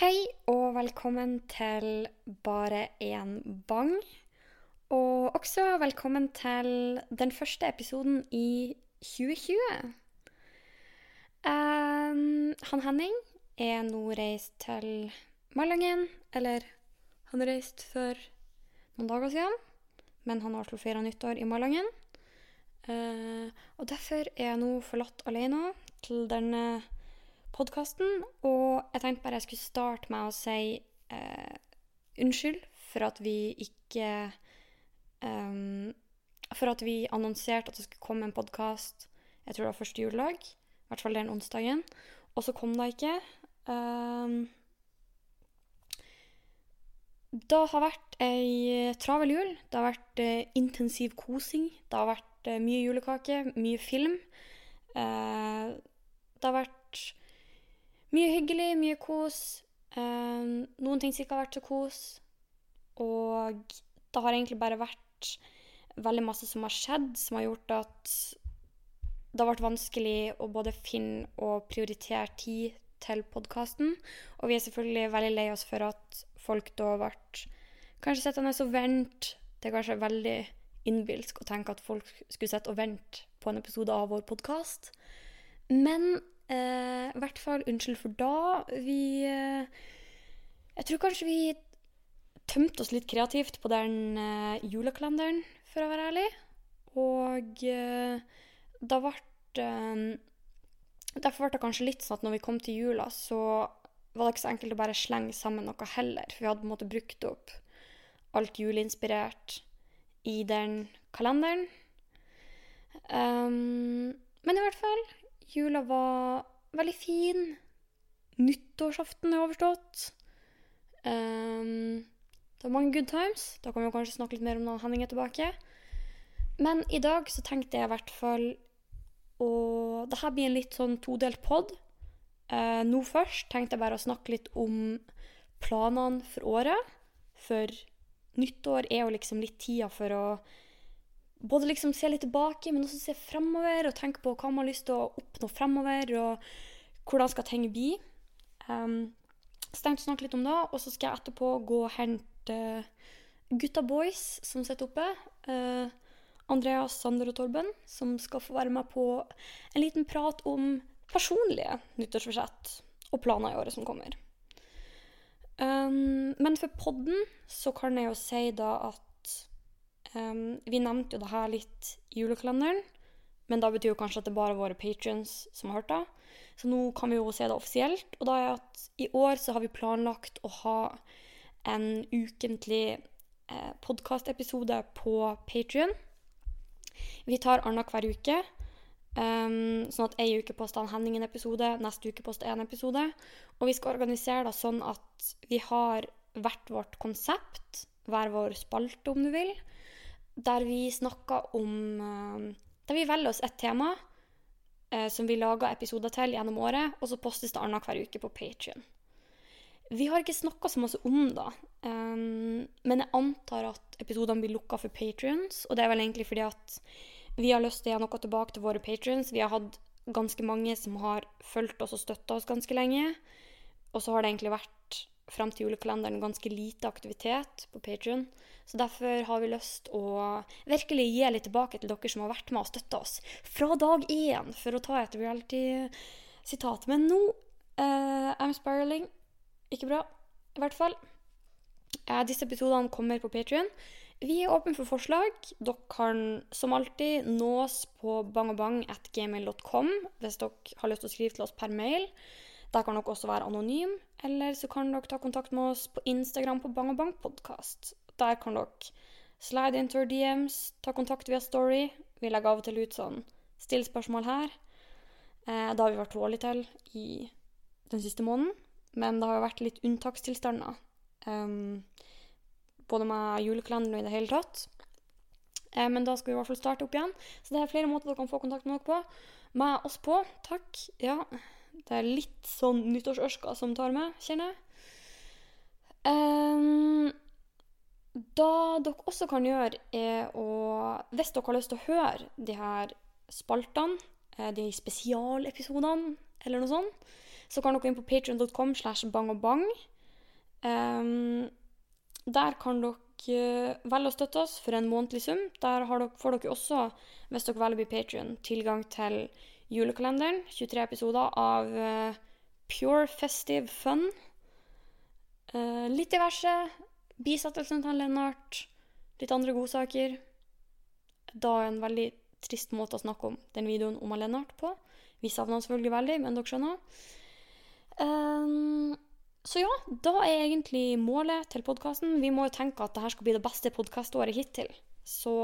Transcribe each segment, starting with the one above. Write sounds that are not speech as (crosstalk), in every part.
Hei og velkommen til Bare én bang. Og også velkommen til den første episoden i 2020. Um, han Henning er nå reist til Malangen. Eller han reiste for noen dager siden, men han har til å feire nyttår i Malangen. Uh, og derfor er jeg nå forlatt alene til denne podkasten. Og jeg tenkte bare jeg skulle starte med å si eh, unnskyld for at vi ikke um, For at vi annonserte at det skulle komme en podkast jeg tror det var første juledag. I hvert fall den onsdagen. Og så kom det ikke. Um, det har vært ei travel jul. Det har vært eh, intensiv kosing. Det har vært eh, mye julekake, mye film. Eh, det har vært mye hyggelig, mye kos. Um, noen ting som ikke har vært så kos. Og det har egentlig bare vært veldig masse som har skjedd, som har gjort at det har vært vanskelig å både finne og prioritere tid til podkasten. Og vi er selvfølgelig veldig lei oss for at folk da vært kanskje sittende og vente. Det er kanskje veldig innbilsk å tenke at folk skulle sitte og vente på en episode av vår podkast. Men I hvert fall unnskyld for da. Vi eh, Jeg tror kanskje vi tømte oss litt kreativt på den eh, julekalenderen, for å være ærlig. Og eh, da ble eh, Derfor ble det kanskje litt sånn at når vi kom til jula, så var det ikke så enkelt å bare slenge sammen noe heller. For vi hadde på en måte brukt opp alt juleinspirert i den kalenderen. Um, men i hvert fall Jula var veldig fin. Nyttårsaften er overstått. Um, det var mange good times. Da kan vi kanskje snakke litt mer om når Henning er tilbake. Men i dag så tenkte jeg i hvert fall å Det her blir en litt sånn todelt pod. Uh, nå først tenkte jeg bare å snakke litt om planene for året. For nyttår er jo liksom litt tida for å både liksom se litt tilbake, men også se fremover og tenke på hva man har lyst til å oppnå fremover, og hvordan skal ting bli. Um, så tenkte jeg å snakke litt om det, og så skal jeg etterpå gå og hente gutta boys som sitter oppe. Uh, Andreas, Sander og Torben, som skal få være med på en liten prat om personlige nyttårsforsett og planer i året som kommer. Um, men for podden så kan jeg jo si da at Um, vi nevnte jo det her litt i julekalenderen, men da betyr jo kanskje at det bare er våre patrions som har hørt det. Så nå kan vi jo se det offisielt. Og da er at i år så har vi planlagt å ha en ukentlig eh, podkastepisode på Patrion. Vi tar annenhver uke. Um, sånn at ei uke poster Henning en episode, neste uke poster én episode. Og vi skal organisere det sånn at vi har hvert vårt konsept, hver vår spalte, om du vil der vi snakker om eh, Der vi velger oss et tema eh, som vi lager episoder til gjennom året, og så postes det annenhver uke på Patrion. Vi har ikke snakka så masse om det, um, men jeg antar at episodene blir lukka for patrions. Og det er vel egentlig fordi at vi har lyst til å gi noe tilbake til våre patrions. Vi har hatt ganske mange som har fulgt oss og støtta oss ganske lenge. Og så har det egentlig vært fram til julekalenderen ganske lite aktivitet på Patrion. Så derfor har vi lyst å virkelig gi litt tilbake til dere som har vært med og støtta oss fra dag én, for å ta et reality-sitat. Men nå uh, I'm spiraling. Ikke bra, i hvert fall. Uh, disse episodene kommer på Patrion. Vi er åpne for forslag. Dere kan som alltid nås på bangabang.gmail.com hvis dere har lyst til å skrive til oss per mail. Der kan dere også være anonym, eller så kan dere ta kontakt med oss på Instagram på Bang Bang Podcast. Der kan dere slide into our DMs, ta kontakt via Story. Vi legger av og til ut sånn still spørsmål her. Eh, det har vi vært dårlige til i den siste måneden, men det har jo vært litt unntakstilstander. Um, både med julekalenderen og i det hele tatt. Eh, men da skal vi i hvert fall starte opp igjen. Så det er flere måter dere kan få kontakt med dere på. Med oss på. Takk. Ja, det er litt sånn nyttårsørska som tar meg, kjenner jeg. Um, da dere også kan gjøre, er å Hvis dere har lyst til å høre de her spaltene, eh, de spesialepisodene eller noe sånt, så kan dere gå inn på patreon.com slash bang Um. Ehm, der kan dere eh, velge å støtte oss for en månedlig sum. Der dere, får dere også, hvis dere velger å bli patrion, tilgang til julekalenderen. 23 episoder av uh, pure festive fun. Uh, litt diverse. Bisettelsen til Lennart. Litt andre godsaker. Da en veldig trist måte å snakke om den videoen om Lennart på. Vi savner han selvfølgelig veldig, men dere skjønner. Um, så ja, da er egentlig målet til podkasten Vi må jo tenke at dette skal bli det beste podkaståret hittil. Så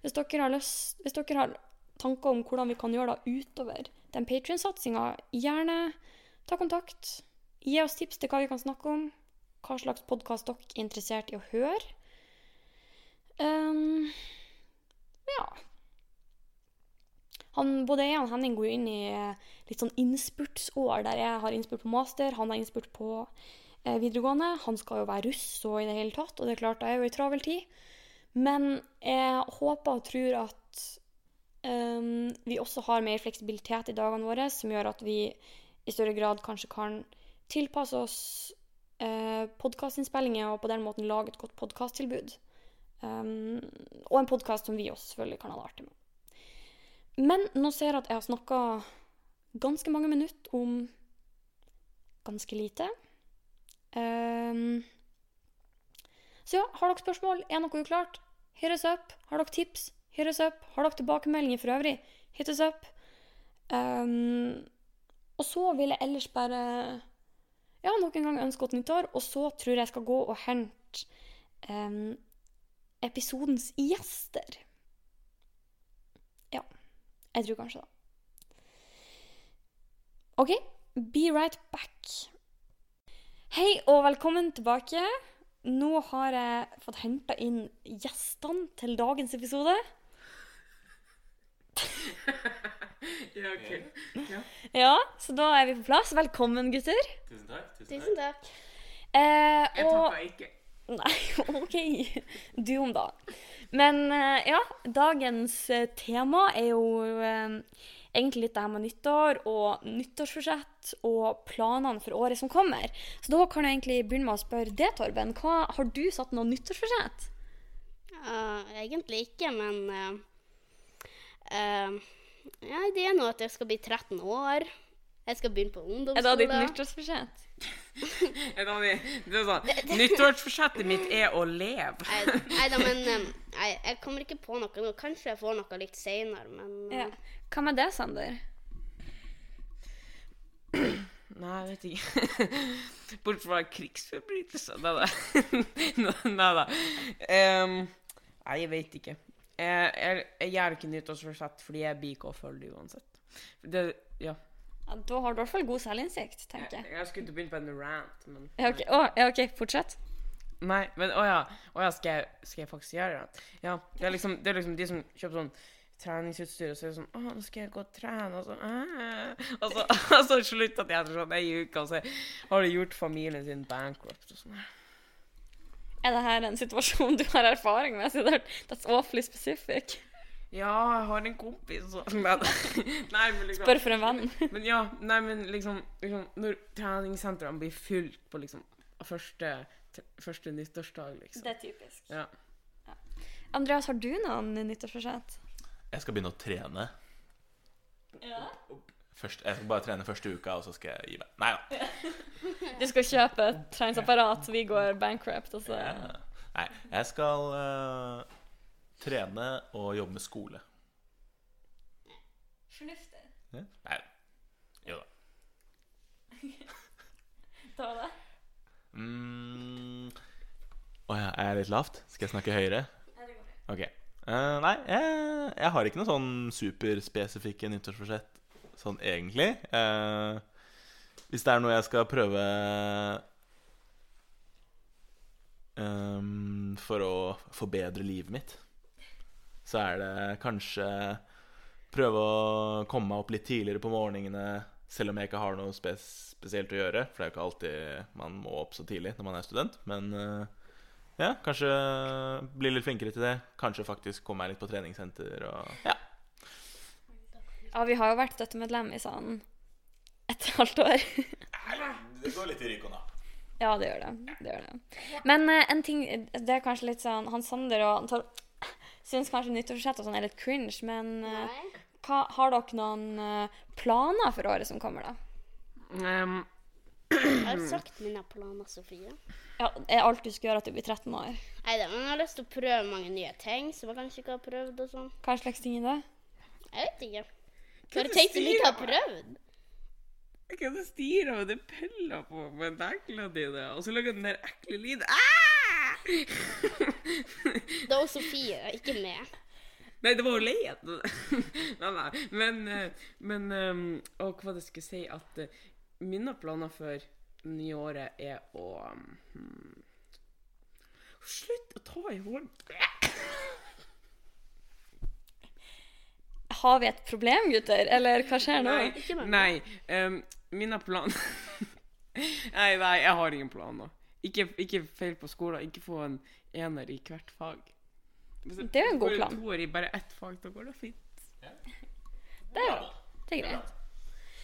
hvis dere har lyst Hvis dere har tanker om hvordan vi kan gjøre det utover den Patrion-satsinga, gjerne ta kontakt. Gi oss tips til hva vi kan snakke om. Hva slags podkast dere er interessert i å høre. Um, ja. Han, både jeg og Henning går inn i eh, litt sånn innspurtsår, der jeg har innspurt på master, han har innspurt på eh, videregående. Han skal jo være russ og i det hele tatt, og det er klart, det er jo i travel tid. Men jeg håper og tror at um, vi også har mer fleksibilitet i dagene våre, som gjør at vi i større grad kanskje kan tilpasse oss uh, podkastinnspillinger og på den måten lage et godt podkasttilbud. Um, og en podkast som vi også selvfølgelig kan ha det artig med. Men nå ser jeg at jeg har snakka ganske mange minutter om ganske lite. Um, så ja, har dere spørsmål? Er noe uklart? Hit us up. Har dere tips? Hit us up. Har dere tilbakemeldinger for øvrig? Hit us up. Um, og så vil jeg ellers bare ja, nok en gang ønske godt nyttår. Og så tror jeg skal gå og hente um, episodens gjester. Ja. Jeg tror kanskje det. OK, be right back. Hei og velkommen tilbake. Nå har jeg fått henta inn gjestene til dagens episode. Ja, ok. Ja. Ja, Så da er vi på plass. Velkommen, gutter. Tusen takk. Tusen takk. Eh, Jeg og takker ikke. Nei, (laughs) OK. Du om da. Men eh, ja, dagens eh, tema er jo eh, egentlig litt det her med nyttår og nyttårsforsett og planene for året som kommer. Så da kan jeg egentlig begynne med å spørre det, Torben. Hva, har du satt noe nyttårsforsett? Uh, egentlig ikke, men uh, eh, ja, Det er nå at jeg skal bli 13 år. Jeg skal begynne på Er det ditt nyttårsforsett? Jeg (laughs) det- det er sånn, (laughs) Nyttårsforsettet mitt er å leve. Nei da, men nei, jeg kommer ikke på noe nå. Kanskje jeg får noe litt seinere, men Ja. Hva med det, Sander? Nei, jeg vet ikke. (laughs) Bortsett fra krigsforbrytelser. Nei da. Nei da. Um, nei, jeg vet ikke. Jeg, jeg, jeg gjør ikke nyttårsforsett fordi jeg blir ikke å følge det uansett. Det, ja. Ja, da har du i hvert fall god selvinnsikt, tenker Jeg, jeg. jeg skulle ikke begynt på en rant, men Ja, okay. Å, ja, ok, fortsett. Nei, men å ja. Å ja, skal skal jeg faktisk gjøre det? Ja. Det er liksom, det er liksom de som kjøper sånn treningsutstyr, og så er det sånn Å, nå skal jeg gå og trene, og så «Æ». Og så, (laughs) og så slutter de etter sånn ei uke, og så har de gjort familien sin bankrupt og sånn. Er det her en situasjon du har erfaring med? Så det- That's awfully specific. Ja, jeg har en kompis som (laughs) Nei, men liksom Spør for en venn. (laughs) Men ja, nei, men liksom, liksom Når treningssentrene blir fylt på liksom første, første nyttårsdag, liksom. Det er typisk. Ja. Andreas, har du noen nyttårsforsett? Jeg skal begynne å trene. Ja. Først, jeg skal bare trene første uka, og så skal jeg gi meg. Nei da. (laughs) Du skal kjøpe et treningsapparat, så vi går bankrupt, og så Ja. Nei, jeg skal uh, trene og jobbe med skole. Fornuftig. Ja? Nei. Jo da. (laughs) Ta det. Mm. Å ja, er jeg litt lavt? Skal jeg snakke høyere? Ok. Uh, nei, jeg, jeg har ikke noe sånn superspesifikke nyttårsforsett sånn egentlig. Eh, hvis det er noe jeg skal prøve eh, for å forbedre livet mitt, så er det kanskje prøve å komme meg opp litt tidligere på morgenene, selv om jeg ikke har noe spes spesielt å gjøre. For det er jo ikke alltid man må opp så tidlig når man er student. Men eh, ja, kanskje bli litt flinkere til det. Kanskje faktisk komme meg litt på treningssenter og ja. Ja, vi har jo vært støttemedlem i sånn Et (laughs) halvt år. Det går litt i ryk og napp. Ja, det gjør det. det, gjør det. Men eh, en ting Det er kanskje litt sånn Han Sander og Tor (clears throat) syns kanskje nyttårsforsett og sånn er litt cringe, men eh, hva, har dere noen eh, planer for året som kommer, da? Um. Jeg har sagt mine planer, Sofie. Ja, er alt du skal gjøre, at du blir 13 år? Nei da, men jeg har lyst til å prøve mange nye ting som jeg kanskje ikke har prøvd og sånn. Hva slags ting er det? Jeg vet ikke. Bare du ting som jeg ikke har prøvd. Hva du stirrer med det peller på med neglene dine, og så lager den der ekle lyden ah! (laughs) Det var Sofie, ikke meg. Nei, det var jo leiet. (laughs) nei, nei. Men, eh, men um, Og hva det skulle si At eh, mine planer for det nye året er å hmm, Slutt å ta i håret. Har vi et problem, gutter? Eller hva skjer nå? Nei, nei um, mine planer (laughs) Nei, nei, jeg har ingen planer. Ikke, ikke feil på skolen. Ikke få en ener i hvert fag. Hvis Det er jo en god plan. får du toer i bare ett fag, da går det fint. Det er jo det er greit.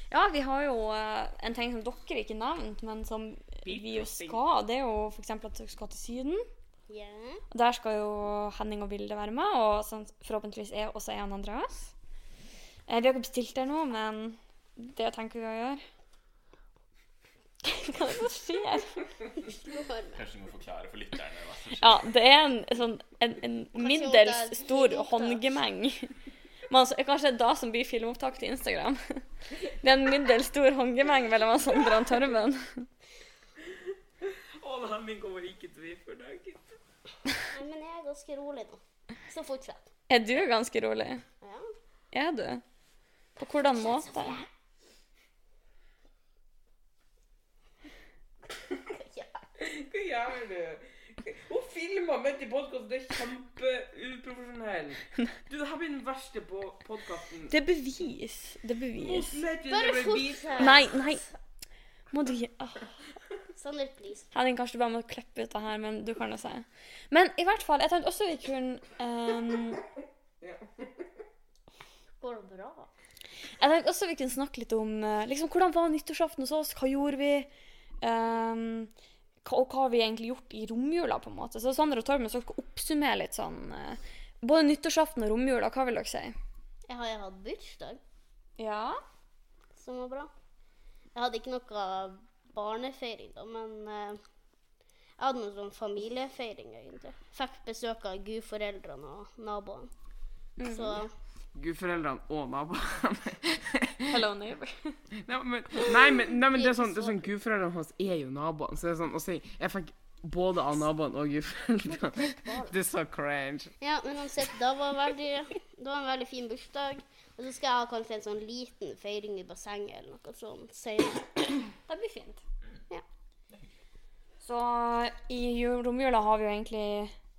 Ja, vi har jo eh, en ting som dere ikke nevnte, men som vi jo skal. Det er jo f.eks. at dere skal til Syden. Yeah. Der skal jo Henning og Vilde være med, og forhåpentligvis er også en andre av Eh, vi har ikke bestilt det nå, men det tenker vi å gjøre. (laughs) Hva er det som skjer? Kanskje du må forklare for lytterne hva som skjer. Ja, det er en sånn en, en middels stor håndgemeng. Men altså, kanskje det er da som blir filmopptak til Instagram. (laughs) Det er en middels stor håndgemeng mellom oss Sondre og Tørven. Å, det her min kommer ikke til å bli for dagen. Nei, men jeg er ganske rolig nå. Så fortsett. Er du ganske rolig? Ja. Er du? På hvordan måte? (laughs) Hva gjør du? Hun filmer midt i podkasten. Det er kjempeuprofesjonell. Du, det her blir den verste på podkasten. Det er bevis. Det er bevis. Bare fortsett. Nei, nei. Må du ah. Sander, please. Henning, kanskje du bare må klippe ut det her, men du kan jo si. Men i hvert fall, jeg tenkte også vi kunne um... Går det bra? Jeg tenkte også vi kunne snakke litt om eh, liksom, hvordan var nyttårsaften hos oss, hva gjorde vi? Um, hva, og hva har vi egentlig gjort i romjula, på en måte. Så Sander og Torben skal oppsummere litt sånn uh, Både nyttårsaften og romjula, hva vil dere si? Jeg har jo hatt bursdag, Ja. som var bra. Jeg hadde ikke noe barnefeiring, da, men uh, jeg hadde noen sånn familiefeiring, egentlig. Fikk besøk av gudforeldrene og naboene. Så Gudforeldrene og naboene. Hello, neighbor. (laughs) Nei, men, nei, men, nei, men det er sånn, det er sånn Gudforeldrene hans er jo naboene. Så det er sånn å si Jeg fikk både av naboene og gudforeldrene. (laughs) Det er så cringe. Ja, men uansett, da var veldig, det var en veldig fin bursdag. Og så skal jeg ha kanskje en sånn liten feiring i bassenget eller noe sånt senere. Det blir fint. Ja. Så i romjula har vi jo egentlig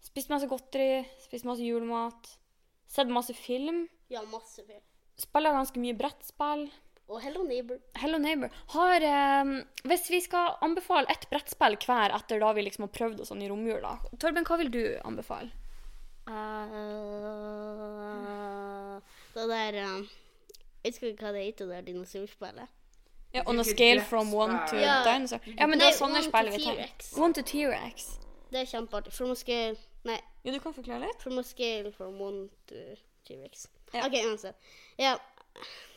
spist masse godteri, spist masse julemat, sett masse film, Ja, masse film. spiller ganske mye brettspill. Og Hello Neighbor. Hello Neighbor. Har, eh, hvis vi skal anbefale ett brettspill hver etter da vi liksom har prøvd oss sånn i romjula Torben, hva vil du anbefale? Uh, det der uh, Jeg husker ikke hva det heter, det der dinosaurspillet. Ja, on a scale from one to Ja. dinosaur. Ja, men det er sånne spill vi tar. One to T-rex. Det er kjempeartig. From a scale Nei, Jo, du kan forklare litt? from a scale from one to T-Rex. Ja. OK, uansett. Ja,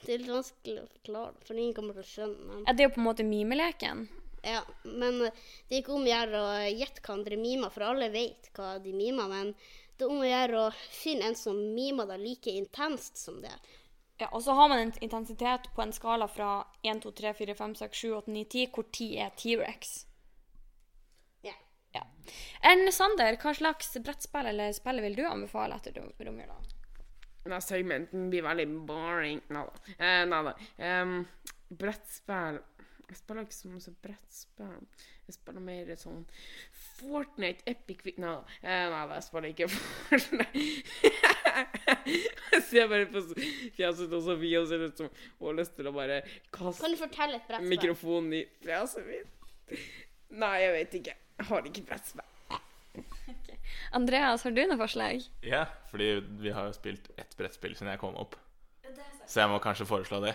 det er litt vanskelig å forklare, for ingen kommer til å skjønne. Men, Ja, det er jo på en måte mimeleken. ja, men uh, det er ikke om å gjøre å gjette hva andre mimer, for alle vet hva de mimer. Men det er om å gjøre å finne en som mimer deg like intenst som det. Ja, og så har man en intensitet på en skala fra 1, 2, 3, 4, 5, 6, 7, 8, 9, 10, hvor 10 er T-rex. Ja. Ja. Enn Sander, hva slags brettspill eller spill vil du anbefale etter rom- romjula? Denne segmenten blir veldig boring. Nei da. Eh, nei. Em, brettspill Jeg spiller ikke så mye brettspill. Jeg spiller mer sånn Fortnite, Epic Nei da. Eh, nei da, jeg spiller ikke (laughs) Fortnite. jeg ser bare på fjeset til Sofie og ser ut som hun har lyst til å bare kaste mikrofonen i fjeset mitt. Nei, jeg vet ikke. Jeg har ikke brettspill. Andreas, har du noe forslag? Ja, fordi vi har jo spilt ett brettspill siden jeg kom opp. Så jeg må kanskje foreslå det.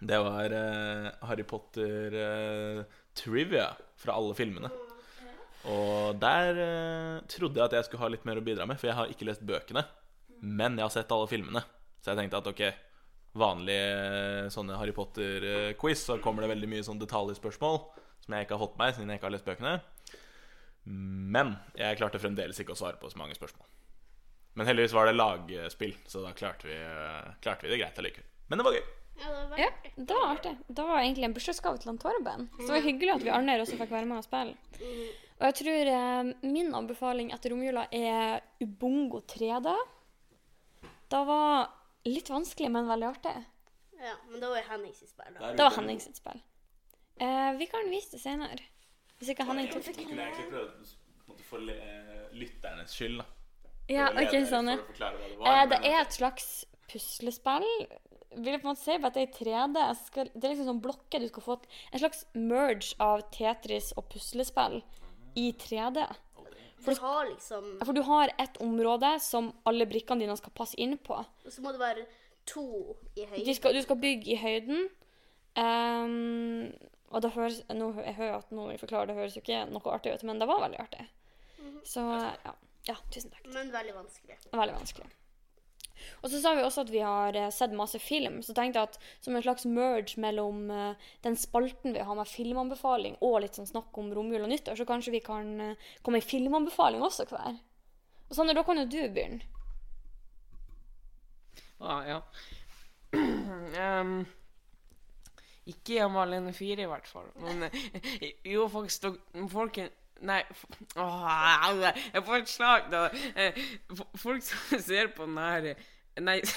Det var uh, Harry Potter-trivia fra alle filmene. Og der uh, trodde jeg at jeg skulle ha litt mer å bidra med, for jeg har ikke lest bøkene. Men jeg har sett alle filmene. Så jeg tenkte at ok, vanlige sånne Harry Potter-quiz, så kommer det veldig mye sånn detaljspørsmål som jeg ikke har fått med meg siden jeg ikke har lest bøkene. Men jeg klarte fremdeles ikke å svare på så mange spørsmål. Men heldigvis var det lagspill, så da klarte vi, klarte vi det greit allikevel. Men det var gøy. Ja, det var Ja, det. det var artig. Det var egentlig en bursdagsgave til Torben. Så det var hyggelig at vi Arne også fikk være med og spille. Og jeg tror eh, min anbefaling etter romjula er Ubongo 3D. Det var litt vanskelig, men veldig artig. Ja, men det var Henning sitt spill. da. Det var Henning sitt spill. Eh, vi kan vise det senere. Hvis ikke Henning tok det. skulle egentlig prøve for lytternes skyld, da. Ja, ok, sånn ja. Eh, det er et slags puslespill. Vil jeg på en måte si at det er i 3D. Jeg Skal, det er liksom sånn blokker du skal få. En slags merge av Tetris og puslespill i 3D. Du har liksom For du har et område som alle brikkene dine skal passe inn på. Og så må det være to i Du skal, du skal bygge i høyden. Ehm, og det høres nå, Jeg hører at nå jeg forklarer det høres jo ikke noe artig ut, men det var veldig artig. Så ja. ja tusen takk. Men veldig vanskelig. Veldig vanskelig. Og så sa vi også at vi har eh, sett masse film, så tenkte jeg at som en slags merge mellom eh, den spalten vi har med filmanbefaling og litt sånn snakk om romjul og nyttår, så kanskje vi kan eh, komme i filmanbefaling også hver. Og Sander, da kan jo du begynne. Ah, ja. (clears throat) Ehm, ikke i alene fire, i hvert fall. Men eh, jo, faktisk Folken Nei Åh, Jeg får et slag, da. Eh, Folk som (laughs) ser på den her Nei (laughs)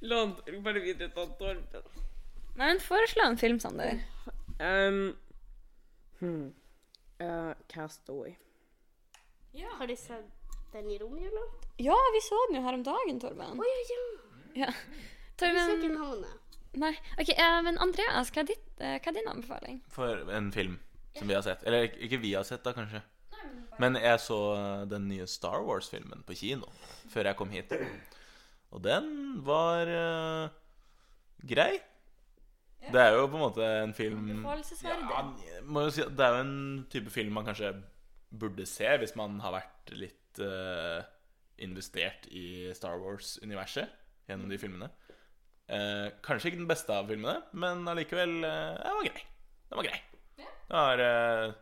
La han bare videre til Torben. Nei, men foreslå en film, Sander. Um, hmm. Eh, Castaway. Har de sett den i romjula? Ja, vi så den jo her om dagen, Torben. Å ja, ja. Ja. Jeg husker Torben ikke navnet. Nei. OK, eh, men Andreas, hva er, ditt, eh, hva er din anbefaling? For en film som vi har sett. Eller ikke- ikke vi har sett, da, kanskje. Men jeg så eh, den nye Star Wars-filmen på kino før jeg kom hit. Og den var eh, grei. Det er jo på en måte en film. Ja, må jo si at Det er jo en type film man kanskje burde se hvis man har vært litt eh, investert i Star Wars-universet gjennom de filmene. Uh, kanskje ikke den beste av filmene, men allikevel uh, Den var grei. Den var grei. Det var Jeg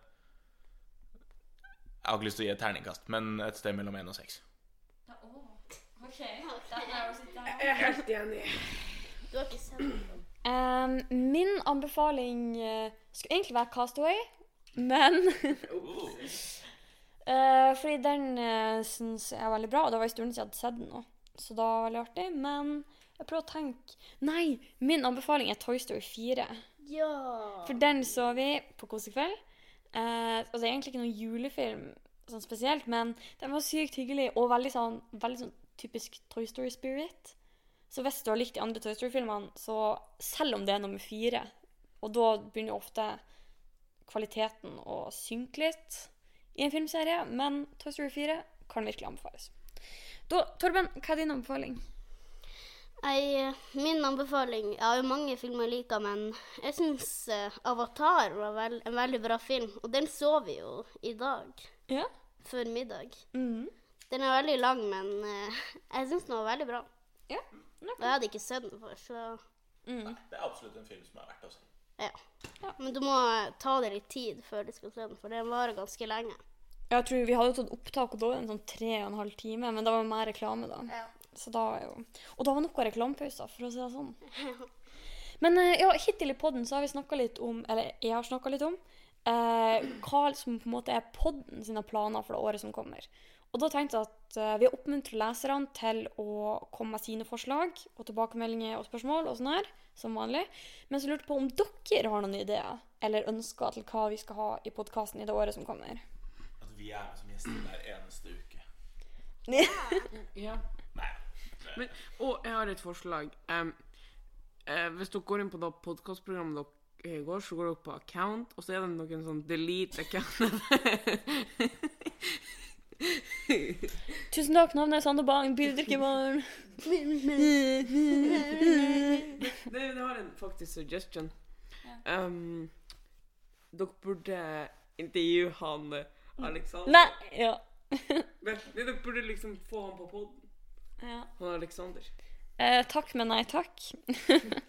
har ikke lyst til å gi et terningkast, men et sted mellom én og seks. Jeg er helt enig. Du har ikke sett den? Um, min anbefaling uh, skulle egentlig være Castaway, men (laughs) Eh, Fordi den uh, syns jeg er veldig bra, og det var en stund siden jeg hadde sett den nå. Så da var veldig artig. Men jeg prøver å tenke Nei, min anbefaling er Toy Story 4. Ja. For den så vi på kosekveld. Uh, og det er egentlig ikke noen julefilm sånn spesielt, men den var sykt hyggelig og veldig sånn, veldig sånn typisk Toy Story spirit. Så hvis du har likt de andre Toy Story-filmene, så selv om det er nummer fire, og da begynner ofte kvaliteten å synke litt i en filmserie, men Toy Story 4 kan virkelig anbefales. Da, Torben, hva er din anbefaling? Ei, min anbefaling Jeg har jo mange filmer jeg liker, men jeg syns Avatar var vel, en veldig bra film. Og den så vi jo i dag, Ja? før middag. Mhm. Den er veldig lang, men uh, jeg syns den var veldig bra. Ja. Og jeg hadde ikke sett den før, så Mm. Det er absolutt en film som er verdt å se. ja. Men du må ta deg litt tid før du skal se den, for den varer ganske lenge. Jeg tror Vi hadde tatt opptak, og da var det en sånn tre og en halv time, men det var mer reklame da. Ja. Så da jo... Og da var noe reklamepauser, for å si det sånn. Men eh, ja, hittil i podden så har vi snakka litt om, eller jeg har snakka litt om, eh, hva som på en måte er podden sine planer for det året som kommer. Og da tenkte jeg at eh, vi oppmuntrer leserne til å komme med sine forslag og tilbakemeldinger og spørsmål og sånn her, som vanlig. Men så lurte jeg på om dere har noen ideer eller ønsker til hva vi skal ha i podkasten i det året som kommer. Vi er med som gjester hver eneste uke. Ja. (laughs) Nei. Men, og jeg har et forslag. Um, uh, hvis dere går inn på det podkastprogrammet dere går, så går dere på account, og så er det noen sånn delete account. (laughs) Tusen takk, navnet er Sander Bang, bildrikkebarn. Det, det har en faktisk suggestion. Um, dere burde intervjue han eh, Alexander. Nei, ja. (laughs) Men, dere burde liksom få han på poden. ja. Han Alexander. Eh, takk, men nei takk.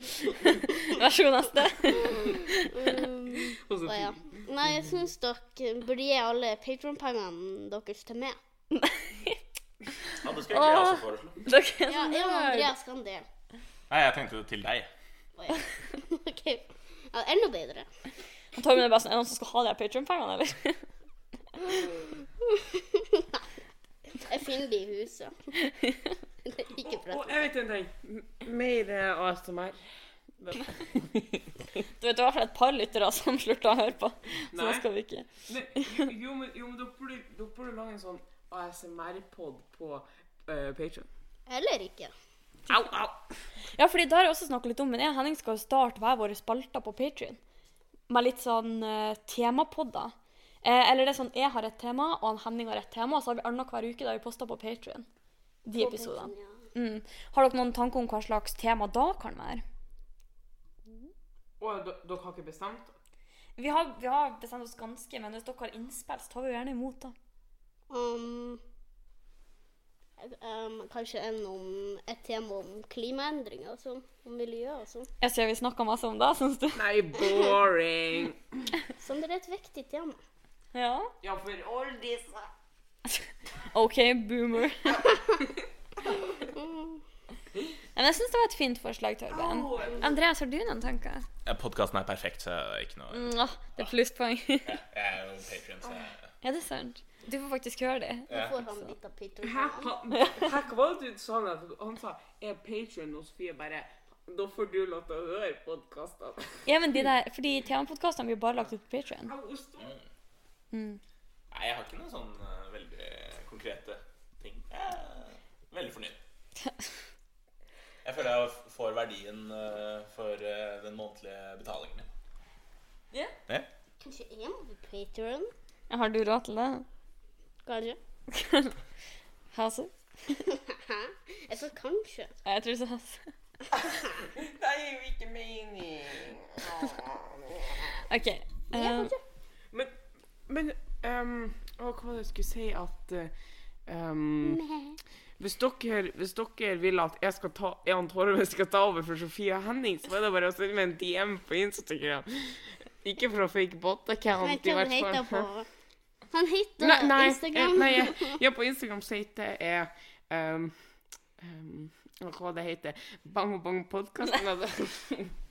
(laughs) Vær så god, neste. Um, Og så ja. Nei, jeg syns dere burde gi alle Patron-pengene deres til meg. (laughs) Ja, det skal egentlig jeg også foreslå. Dere er Ja, jeg og. Andreas kan det. Nei, jeg tenkte til deg. Å ja. OK. Ja, enda bedre. Torben er bare sånn, er det noen som skal ha de her Patreon-pengene, eller? Jeg finner de i huset. Det er ikke Og jeg vet en ting. Mer eh, ASMR. Du vet, det var i hvert fall et par lyttere som slutta å høre på. Så Nei. da skal vi ikke. Men, jo, jo, men, jo, men dere burde, dere burde lage en sånn ASMR-pod på uh, Patreon. Eller ikke. Au, au! Ja, fordi det har jeg også snakket litt om, men jeg og Henning skal jo starte hver våre spalter på Patreon. Med litt sånn uh, temapodder. Eh, eller det er sånn, jeg har et tema, og han Henning har et tema, og så har vi annenhver uke da vi poster på Patreon. De episodene. Ja. Mm. Har dere noen tanker om hva slags tema da kan være? Å, dere har ikke bestemt? Vi har, vi har bestemt oss ganske, men hvis dere har innspill, så tar vi jo gjerne imot, da. Um, um, kanskje en om et tema om klimaendringer og sånn. Om miljø og sånn. Jeg ser vi snakker masse om det, syns du? Nei, boring! (laughs) Sånn det er et viktig tema. Ja. Ja, for alle disse OK, boomer. Men jeg syns det var et fint forslag, Torben. Andreas, har du noen tanker? Ja, Podkasten er perfekt, så det er ikke noe Mm, åh, det er plusspoeng. Jeg er jo Patreon, så jeg... ja, det er sant. Du får faktisk høre det. Da får han litt av? Patreon. Han- Hæ, Hva var det du sa? Han sa er Patreon og Sofie bare Da får du lov til å høre podkastene. Ja, men de der, fordi temapodkastene blir bare lagt ut på Patreon. Nei, jeg har ikke noen sånn uh, veldig konkrete ting. Jeg er veldig fornøyd. (laughs) Jeg føler jeg får verdien uh, for uh, den månedlige betalingen min. Ja. Ja. Kanskje jeg må på Patreon? Har du råd til det? Kanskje? (laughs) Hase? (laughs) Hæ? Jeg sa kanskje. Jeg tror du så hase. Det er jo ikke mening. OK. Ja, eh, kanskje. Men, um, å, Hva var det jeg skulle si at um, hvis, dere, hvis dere vil at jeg skal ta Jan Torve skal ta over for Sofie Henning, så er det bare å sende meg en DM på Instagram. Ikke for å fake bot-account, i hva fall. han på? Han heter Nei, nei, Instagram. eh, nei jeg, (laughs) ja, på Instagram så heter jeg um, um, Hva det heter Bang og Bang-podkasten. (laughs)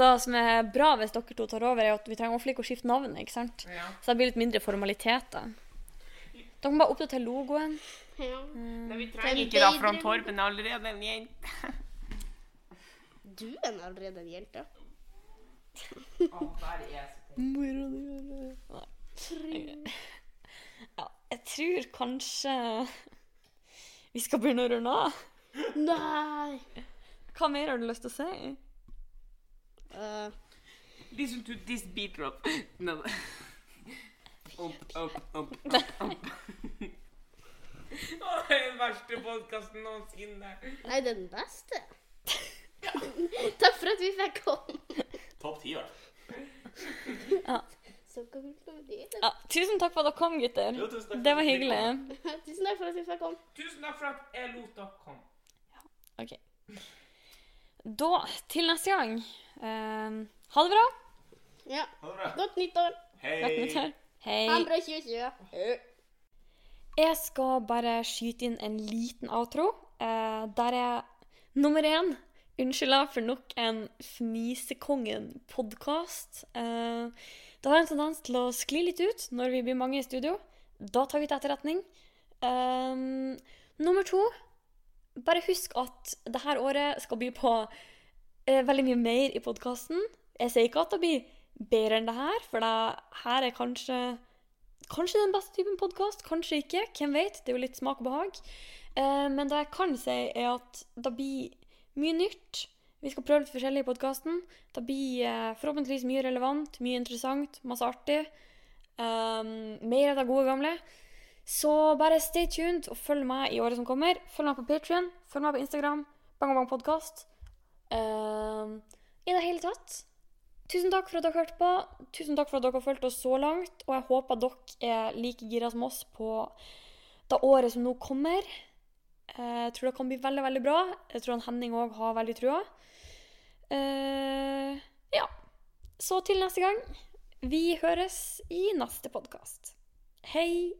det som er bra hvis dere to tar over, er at vi trenger ikke å skifte navn. ikke sant? ja. Så det blir litt mindre formaliteter. Dere må bare oppdatere logoen. Ja. Nei, vi trenger ikke da, for Torben er allerede en jente. Du er allerede en jente. Der er Ja, jeg tror kanskje vi skal begynne å runde av. Nei! Hva mer har du lyst til å si? Uh, Listen to this beat drop. (laughs) No. Opp, opp, opp, opp, opp. (laughs) Å, det er den verste podkasten noensinne. nei, den beste. (laughs) Takk for at vi fikk komme. Topp ti, i hvert fall. Så konkluderer. Ja, tusen takk for at dere kom, gutter. Jo, tusen takk for Det at var hyggelig. Tusen takk for at vi fikk komme. Tusen takk for at jeg lot dere komme. Ok. Da, til neste gang eh, Ha det bra. Ja. Ha det bra. Godt nyttår. Hei. Godt nyttår. Hei. Ha en bra 2020. Jeg skal bare skyte inn en liten outro, eh, der jeg nummer én unnskylder for nok en Fnisekongen-podkast. Eh, det har en tendens til å skli litt ut når vi blir mange i studio. Da tar vi til etterretning. Eh, nummer to bare husk at dette året skal by på eh, veldig mye mer i podkasten. Jeg sier ikke at det blir bedre enn det her, for det her er kanskje Kanskje den beste typen podkast, kanskje ikke. Hvem vet? Det er jo litt smak og behag. Eh, men det jeg kan si, er at det blir mye nytt. Vi skal prøve litt forskjellig i podkasten. Det blir eh, forhåpentligvis mye relevant, mye interessant, masse artig. Um, mer av det gode gamle. Så bare stay tuned og følg meg i året som kommer. Følg meg på Patrion, følg meg på Instagram. Bang Bang Podkast. I det hele tatt. Tusen takk for at dere hørte på. Tusen takk for at dere har fulgt oss så langt. Og jeg håper dere er like gira som oss på det året som nå kommer. Eh, Jeg tror det kan bli veldig, veldig bra. Jeg tror Henning òg har veldig trua. Uh, ja. Så til neste gang. Vi høres i neste podkast. Hei.